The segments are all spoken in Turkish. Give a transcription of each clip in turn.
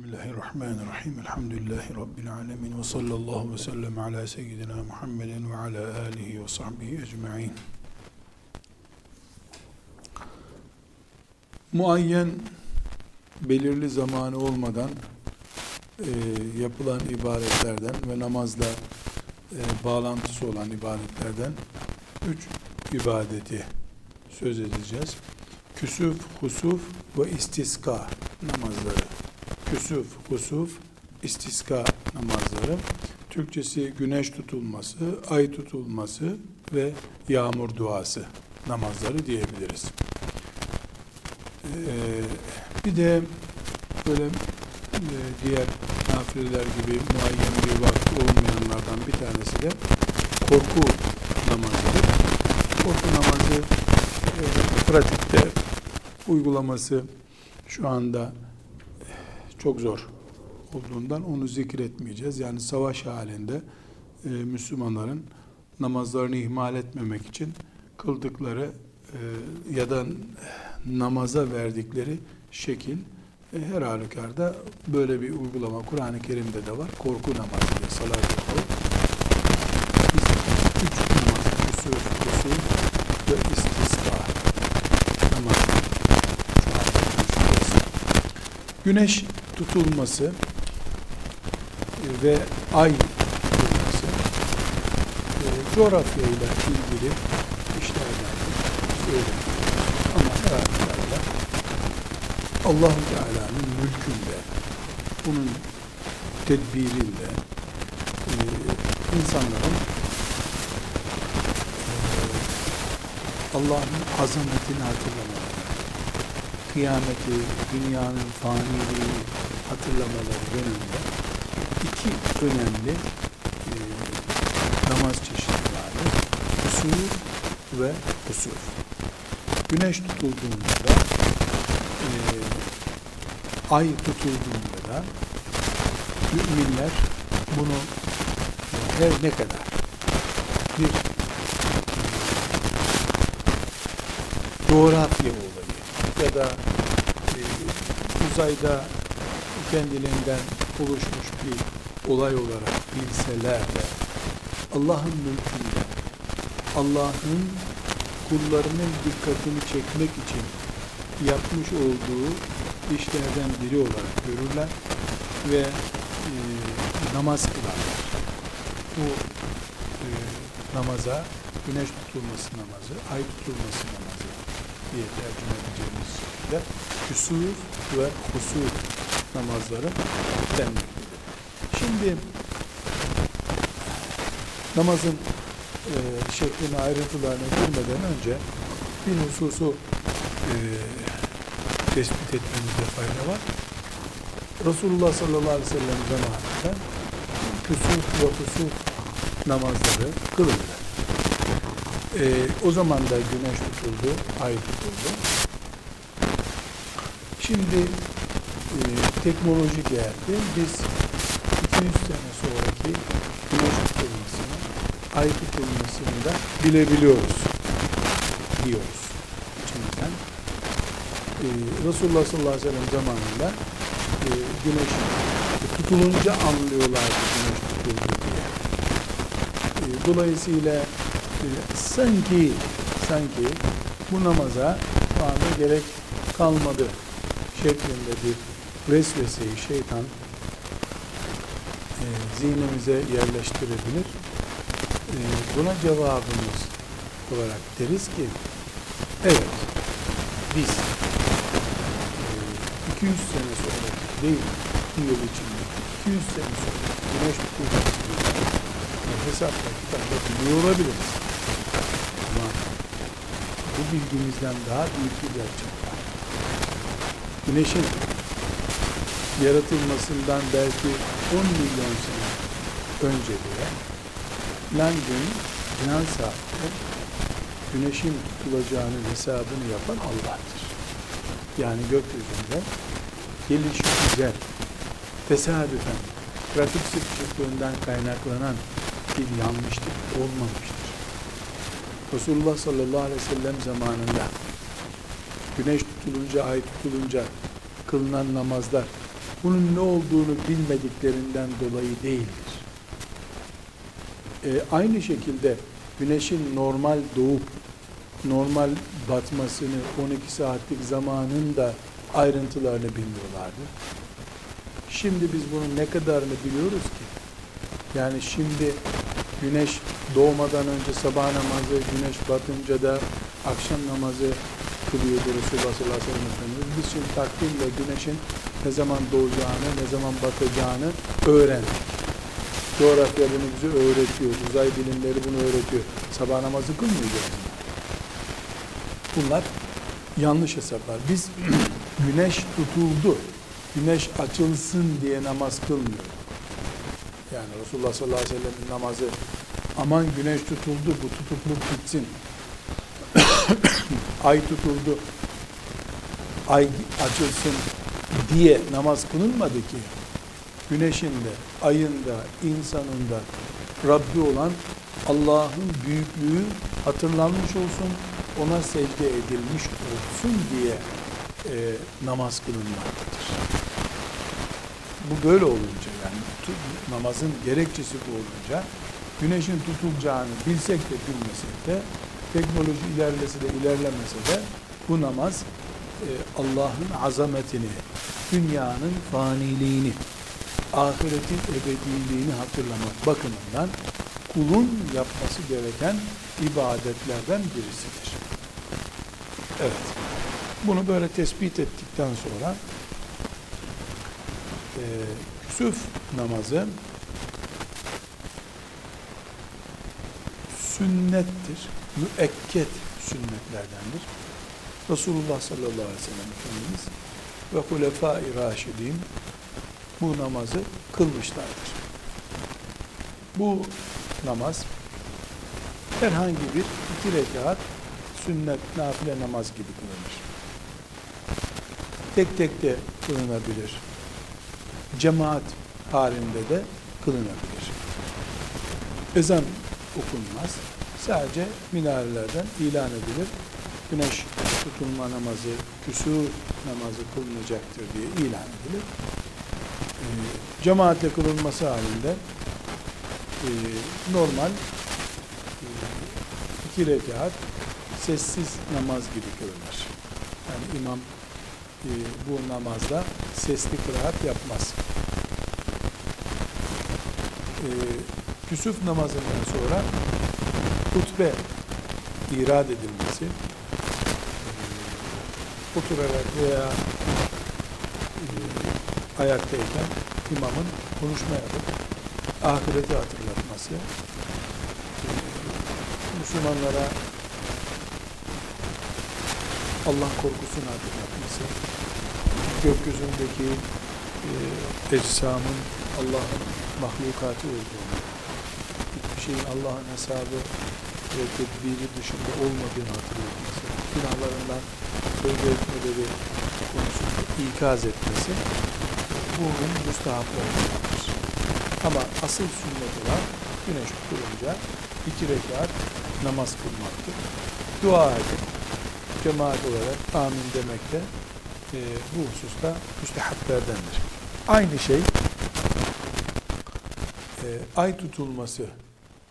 Bismillahirrahmanirrahim. Elhamdülillahi Rabbil alemin. Ve sallallahu ve sellem ala seyyidina Muhammedin ve ala alihi ve sahbihi ecma'in. Muayyen belirli zamanı olmadan e, yapılan ibadetlerden ve namazla e, bağlantısı olan ibadetlerden üç ibadeti söz edeceğiz. Küsuf, husuf ve istiska namazları küsuf, husuf, istiska namazları. Türkçesi güneş tutulması, ay tutulması ve yağmur duası namazları diyebiliriz. Ee, bir de böyle e, diğer nafileler gibi muayyen bir vakti olmayanlardan bir tanesi de korku namazıdır. Korku namazı e, pratikte uygulaması şu anda çok zor olduğundan onu zikretmeyeceğiz. Yani savaş halinde e, Müslümanların namazlarını ihmal etmemek için kıldıkları e, ya da namaza verdikleri şekil e, her halükarda böyle bir uygulama Kur'an-ı Kerim'de de var. Korku namazı diye salat. Biz üç namaz, kusur, kusur ve istisqa namazı. Güneş tutulması e, ve ay tutulması e, coğrafya ile ilgili işlerden söyleniyor. Ama herhalde allah Teala'nın mülkünde, bunun tedbirinde e, insanların Allah'ın azametini hatırlamaları, kıyameti, dünyanın faniliği hatırlamaları yönünde iki önemli e, namaz çeşidi vardır. Usul ve usul. Güneş tutulduğunda da e, ay tutulduğunda da müminler bunu her ne kadar bir coğrafya olayı ya da e, uzayda kendiliğinden oluşmuş bir olay olarak bilseler de Allah'ın mülkünde Allah'ın kullarının dikkatini çekmek için yapmış olduğu işlerden biri olarak görürler ve e, namaz kılarlar. Bu e, namaza güneş tutulması namazı, ay tutulması namazı diye tercüme edeceğimiz şekilde küsur ve husur namazları denmektedir. Şimdi namazın e, şeklini ayrıntılarına girmeden önce bir hususu e, tespit etmemizde fayda var. Resulullah sallallahu aleyhi ve sellem zamanında küsuf ve husuf namazları kılındı. E, o zaman da güneş tutuldu, ay tutuldu. Şimdi e, teknoloji geldi. Biz 200 sene sonraki güneş tutulmasını, ay tutulmasını da bilebiliyoruz diyoruz içimizden. E, Resulullah sallallahu aleyhi ve sellem zamanında e, güneş tutulunca anlıyorlardı güneş tutuldu diye. E, dolayısıyla e, sanki sanki bu namaza şu anda gerek kalmadı şeklinde bir vesveseyi şeytan e, zihnimize yerleştirebilir. E, buna cevabımız olarak deriz ki evet biz e, 200 sene sonra değil bir yıl içinde 200 sene sonra güneş tutulması gibi hesapla kitapla biliyor olabiliriz. Ama bu bilgimizden daha büyük bir gerçek var. Güneşin yaratılmasından belki 10 milyon sene önce bile London final saatte güneşin tutulacağının hesabını yapan Allah'tır. Yani gökyüzünde gelişi güzel, tesadüfen, trafik sıkışıklığından kaynaklanan bir yanlışlık olmamıştır. Resulullah sallallahu aleyhi ve sellem zamanında güneş tutulunca, ay tutulunca kılınan namazlar bunun ne olduğunu bilmediklerinden dolayı değildir. E, aynı şekilde güneşin normal doğup normal batmasını 12 saatlik zamanın da ayrıntılarını bilmiyorlardı. Şimdi biz bunun ne kadarını biliyoruz ki? Yani şimdi güneş doğmadan önce sabah namazı, güneş batınca da akşam namazı kılıyordu Resulullah sallallahu aleyhi ve sellem. Biz şimdi takvimle güneşin ne zaman doğacağını, ne zaman batacağını öğrendik. Coğrafya bunu bize öğretiyor. Uzay bilimleri bunu öğretiyor. Sabah namazı kılmayacağız. Bunlar yanlış hesaplar. Biz güneş tutuldu, güneş açılsın diye namaz kılmıyoruz. Yani Resulullah sallallahu aleyhi ve sellem'in namazı aman güneş tutuldu bu tutukluk bitsin. Ay tutuldu. Ay açılsın diye namaz kılınmadı ki. Güneşin de, ayın da, insanın da Rabbi olan Allah'ın büyüklüğü hatırlanmış olsun, ona secde edilmiş olsun diye e, namaz kılınmaktadır. Bu böyle olunca yani namazın gerekçesi bu olunca güneşin tutulacağını bilsek de bilmesek de teknoloji ilerlese de ilerlemese de bu namaz e, Allah'ın azametini, dünyanın faniliğini, ahiretin ebediliğini hatırlamak bakımından kulun yapması gereken ibadetlerden birisidir. Evet. Bunu böyle tespit ettikten sonra e, küsuf namazı sünnettir. Müekket sünnetlerdendir. Resulullah sallallahu aleyhi ve sellem Efendimiz ve Hulefai Raşidin bu namazı kılmışlardır. Bu namaz herhangi bir iki rekat sünnet, nafile namaz gibi kılınır. Tek tek de kılınabilir. Cemaat halinde de kılınabilir. Ezan okunmaz. Sadece minarelerden ilan edilir. Güneş tutulma namazı, küsur namazı kılınacaktır diye ilan edilir. E, cemaatle kılınması halinde e, normal e, iki rekat sessiz namaz gibi kılınır. Yani imam e, bu namazda sesli kıraat yapmaz. E, küsuf namazından sonra hutbe irad edilmesi oturarak veya e, ayaktayken imamın konuşma yapıp ahireti hatırlatması. Müslümanlara Allah korkusunu hatırlatması. Gökyüzündeki e, ecsamın Allah'ın mahlukatı olduğunu hiçbir şeyin Allah'ın hesabı ve tedbiri dışında olmadığını hatırlatması. Günahlarından etmeleri konusunda ikaz etmesi bunun müstahaplarındandır. Ama asıl sünnet olan güneş tutulunca iki rekat namaz kılmaktır. Dua edip cemaat olarak amin demek de e, bu hususta müstehaplerdendir. Aynı şey e, ay tutulması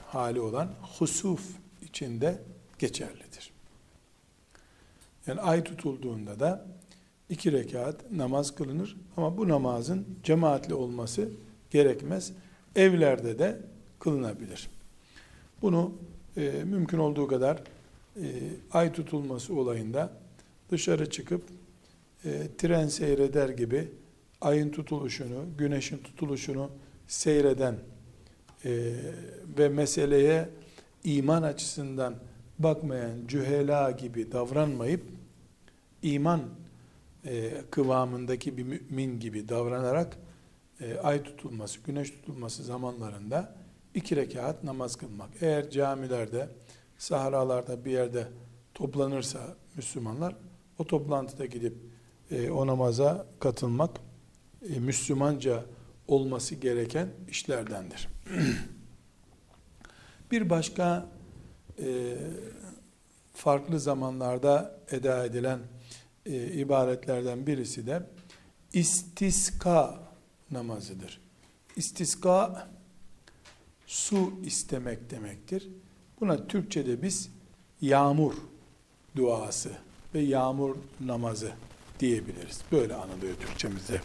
hali olan husuf içinde geçerlidir. Yani ay tutulduğunda da iki rekat namaz kılınır ama bu namazın cemaatli olması gerekmez. Evlerde de kılınabilir. Bunu e, mümkün olduğu kadar e, ay tutulması olayında dışarı çıkıp e, tren seyreder gibi ayın tutuluşunu, güneşin tutuluşunu seyreden e, ve meseleye iman açısından bakmayan cühela gibi davranmayıp iman e, kıvamındaki bir mümin gibi davranarak e, ay tutulması, güneş tutulması zamanlarında iki rekat namaz kılmak. Eğer camilerde, sahralarda bir yerde toplanırsa Müslümanlar o toplantıda gidip e, o namaza katılmak e, Müslümanca olması gereken işlerdendir. bir başka e, farklı zamanlarda eda edilen e, ibadetlerden birisi de istiska namazıdır. İstiska su istemek demektir. Buna Türkçe'de biz yağmur duası ve yağmur namazı diyebiliriz. Böyle anılıyor Türkçemizde.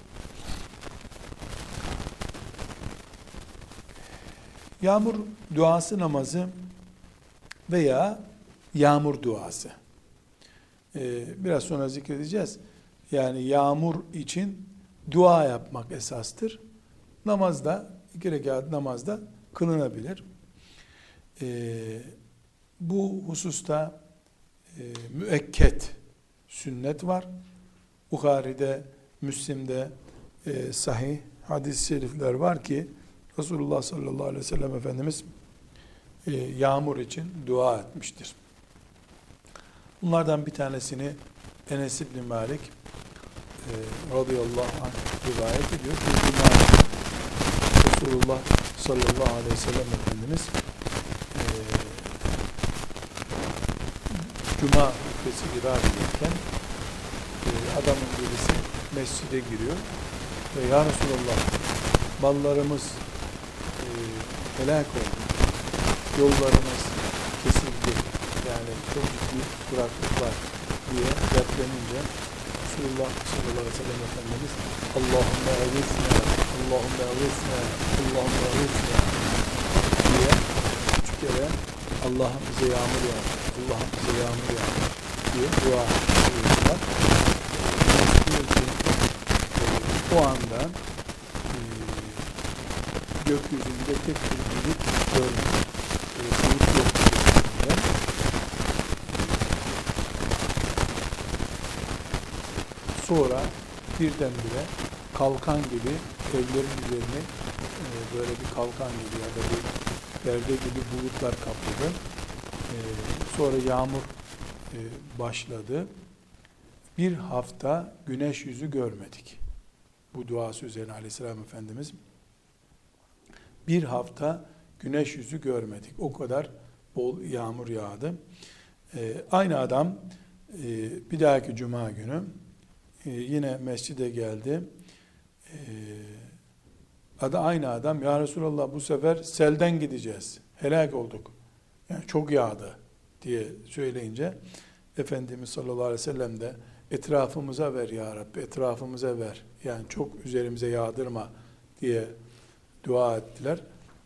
Yağmur duası namazı veya yağmur duası. Ee, biraz sonra zikredeceğiz. Yani yağmur için dua yapmak esastır. Namazda, iki rekat namazda kılınabilir. Ee, bu hususta e, müekket sünnet var. Bukhari'de, Müslim'de e, sahih hadis-i şerifler var ki Resulullah sallallahu aleyhi ve sellem Efendimiz e, yağmur için dua etmiştir. Bunlardan bir tanesini Enes İbni Malik e, radıyallahu anh rivayet ediyor. Bir cuma Resulullah sallallahu aleyhi ve sellem Efendimiz e, cuma hutbesi irad ederken e, adamın birisi mescide giriyor ve ya Resulallah mallarımız e, helak oldu. Yollarımız. Yani çok ciddi kuraklık var diye dertlenince Resulullah sallallahu aleyhi ve sellem Efendimiz Allahümme evisna, Allahümme evisna, Allahümme evisna diye üç kere Allah'ım bize yağmur yağır, Allah'ım bize yağmur yağır diye dua ediyorlar. O anda e, gökyüzünde tek bir bulut. E, bulut gökyüzünde. Sonra birdenbire kalkan gibi evlerin üzerine e, böyle bir kalkan gibi ya da bir perde gibi bulutlar kapladı. E, sonra yağmur e, başladı. Bir hafta güneş yüzü görmedik. Bu duası üzerine aleyhisselam Efendimiz bir hafta güneş yüzü görmedik. O kadar bol yağmur yağdı. Ee, aynı adam e, bir dahaki cuma günü e, yine mescide geldi. E, adı aynı adam. Ya Resulallah bu sefer selden gideceğiz. Helak olduk. Yani çok yağdı diye söyleyince Efendimiz sallallahu aleyhi ve sellem de etrafımıza ver ya Rabbi, etrafımıza ver. Yani çok üzerimize yağdırma diye dua ettiler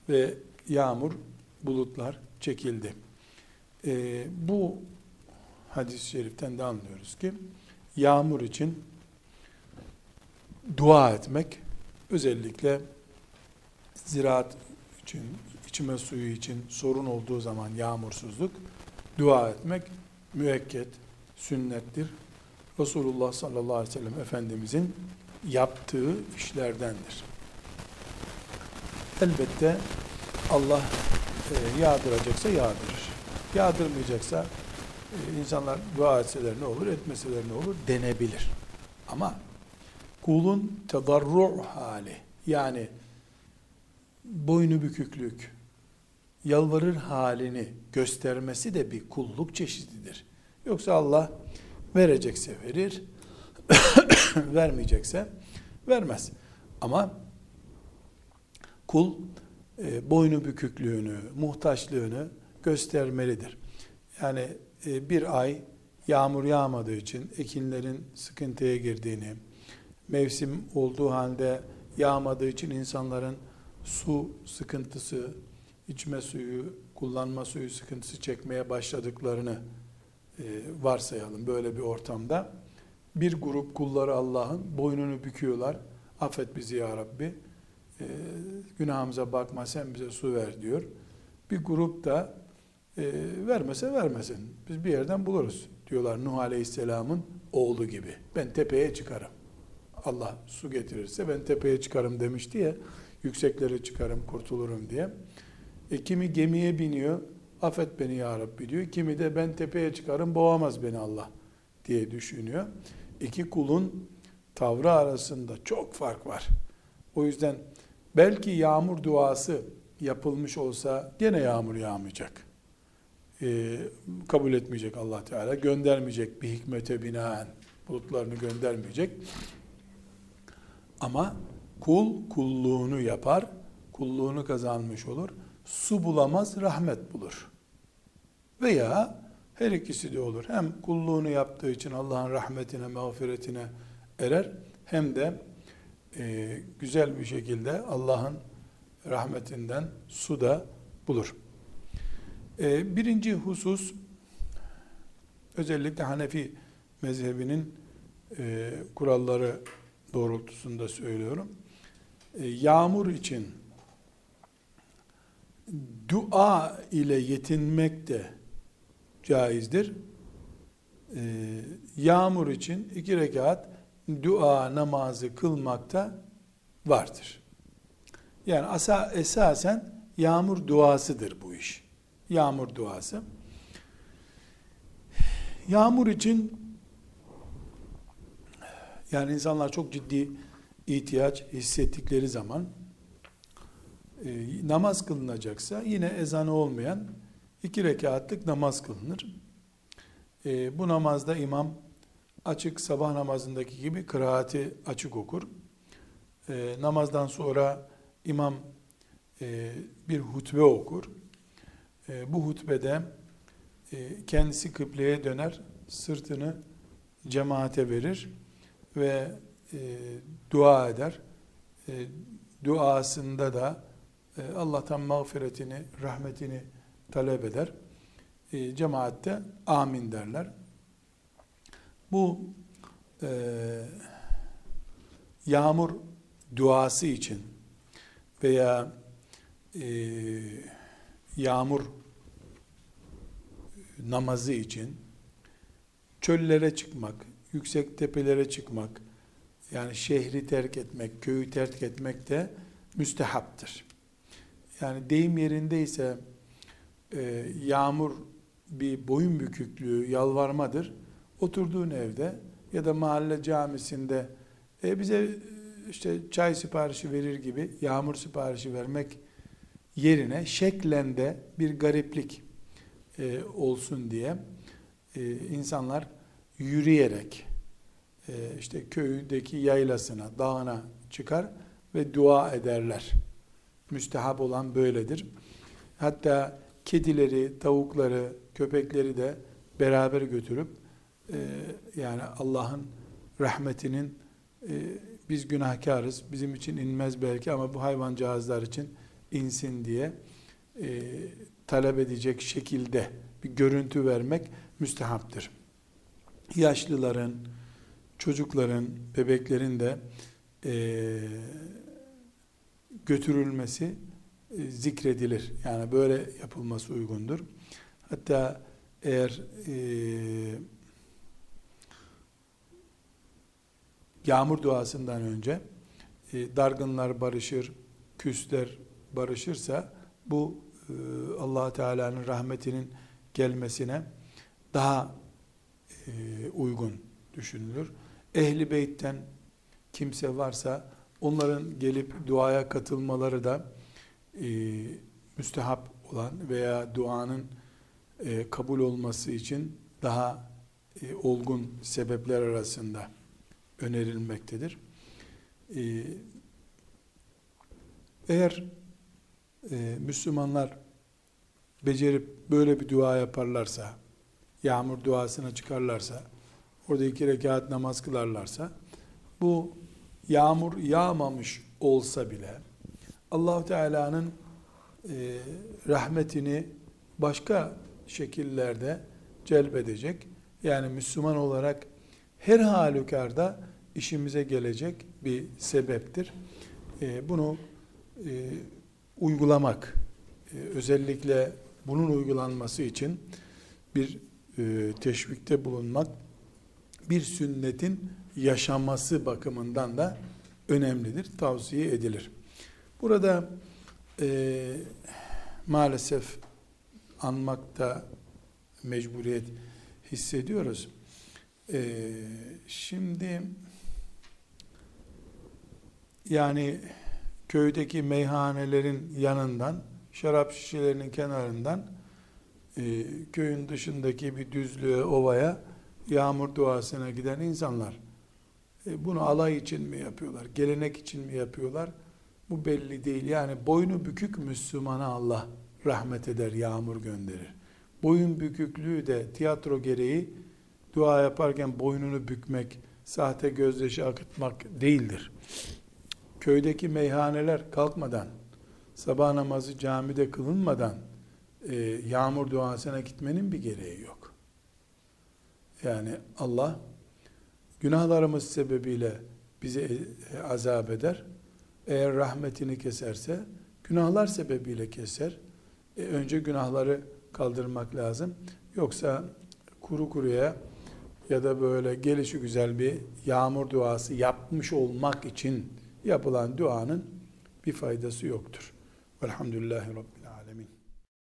ve yağmur, bulutlar çekildi. Ee, bu hadis-i şeriften de anlıyoruz ki yağmur için dua etmek özellikle ziraat için, içme suyu için sorun olduğu zaman yağmursuzluk dua etmek müekket, sünnettir. Resulullah sallallahu aleyhi ve sellem Efendimizin yaptığı işlerdendir. Elbette Allah e, yağdıracaksa yağdırır. Yağdırmayacaksa e, insanlar dua etseler ne olur, etmeseler ne olur denebilir. Ama kulun tedarru hali yani boynu büküklük, yalvarır halini göstermesi de bir kulluk çeşididir. Yoksa Allah verecekse verir, vermeyecekse vermez. Ama kul e, boynu büküklüğünü, muhtaçlığını göstermelidir. Yani e, bir ay yağmur yağmadığı için ekinlerin sıkıntıya girdiğini, mevsim olduğu halde yağmadığı için insanların su sıkıntısı, içme suyu, kullanma suyu sıkıntısı çekmeye başladıklarını e, varsayalım böyle bir ortamda. Bir grup kulları Allah'ın boynunu büküyorlar. Affet bizi ya Rabbi. E, günahımıza bakma sen bize su ver diyor. Bir grup da e, vermese vermesin. Biz bir yerden buluruz diyorlar Nuh Aleyhisselam'ın oğlu gibi. Ben tepeye çıkarım. Allah su getirirse ben tepeye çıkarım demişti ya. Yükseklere çıkarım kurtulurum diye. E, kimi gemiye biniyor. Affet beni ya Rabbi diyor. Kimi de ben tepeye çıkarım boğamaz beni Allah diye düşünüyor. İki kulun tavrı arasında çok fark var. O yüzden belki yağmur duası yapılmış olsa gene yağmur yağmayacak. Ee, kabul etmeyecek Allah Teala. Göndermeyecek bir hikmete binaen bulutlarını göndermeyecek. Ama kul kulluğunu yapar, kulluğunu kazanmış olur. Su bulamaz, rahmet bulur. Veya her ikisi de olur. Hem kulluğunu yaptığı için Allah'ın rahmetine, mağfiretine erer. Hem de e, güzel bir şekilde Allah'ın rahmetinden su da bulur. E, birinci husus, özellikle Hanefi mezhebinin e, kuralları doğrultusunda söylüyorum. E, yağmur için dua ile yetinmek de caizdir. E, yağmur için iki rekat dua namazı kılmakta vardır. Yani asa, esasen yağmur duasıdır bu iş. Yağmur duası. Yağmur için yani insanlar çok ciddi ihtiyaç hissettikleri zaman e, namaz kılınacaksa yine ezanı olmayan iki rekatlık namaz kılınır. E, bu namazda imam açık sabah namazındaki gibi kıraati açık okur. E, namazdan sonra imam e, bir hutbe okur. E, bu hutbede e, kendisi kıbleye döner, sırtını cemaate verir ve e, dua eder. E, duasında da e, Allah'tan mağfiretini, rahmetini talep eder. E, cemaatte amin derler. Bu e, yağmur duası için veya e, yağmur namazı için çöllere çıkmak, yüksek tepelere çıkmak, yani şehri terk etmek, köyü terk etmek de müstehaptır. Yani deyim yerindeyse e, yağmur bir boyun büküklüğü, yalvarmadır. Oturduğun evde ya da mahalle camisinde e, bize işte çay siparişi verir gibi yağmur siparişi vermek yerine şeklende bir gariplik e, olsun diye e, insanlar yürüyerek e, işte köydeki yaylasına, dağına çıkar ve dua ederler. Müstehap olan böyledir. Hatta kedileri, tavukları, köpekleri de beraber götürüp e, yani Allah'ın rahmetinin e, biz günahkarız, bizim için inmez belki ama bu hayvancağızlar için insin diye talep edecek şekilde bir görüntü vermek müstehaptır. Yaşlıların, çocukların, bebeklerin de e, götürülmesi e, zikredilir. Yani böyle yapılması uygundur. Hatta eğer e, yağmur duasından önce e, dargınlar barışır, küsler barışırsa bu e, allah Teala'nın rahmetinin gelmesine daha e, uygun düşünülür. Ehli beytten kimse varsa onların gelip duaya katılmaları da e, müstehap olan veya duanın e, kabul olması için daha e, olgun sebepler arasında önerilmektedir. E, eğer e, Müslümanlar becerip böyle bir dua yaparlarsa, yağmur duasına çıkarlarsa, orada iki rekat namaz kılarlarsa, bu yağmur yağmamış olsa bile allah Teala'nın e, rahmetini başka şekillerde celbedecek. Yani Müslüman olarak her halükarda işimize gelecek bir sebeptir. E, bunu e, uygulamak, e, özellikle bunun uygulanması için bir e, teşvikte bulunmak, bir sünnetin yaşaması bakımından da önemlidir, tavsiye edilir. Burada e, maalesef anmakta mecburiyet hissediyoruz. E, şimdi yani köydeki meyhanelerin yanından, şarap şişelerinin kenarından e, köyün dışındaki bir düzlüğe, ovaya yağmur duasına giden insanlar E, bunu alay için mi yapıyorlar, gelenek için mi yapıyorlar? Bu belli değil. Yani boynu bükük Müslümana Allah rahmet eder, yağmur gönderir. Boyun büküklüğü de tiyatro gereği dua yaparken boynunu bükmek, sahte gözyaşı akıtmak değildir. Köydeki meyhaneler kalkmadan, sabah namazı camide kılınmadan e, yağmur duasına gitmenin bir gereği yok. Yani Allah günahlarımız sebebiyle bizi e, azap eder. Eğer rahmetini keserse günahlar sebebiyle keser. E, önce günahları kaldırmak lazım. Yoksa kuru kuruya ya da böyle gelişi güzel bir yağmur duası yapmış olmak için yapılan duanın bir faydası yoktur. Velhamdülillahi Rabbil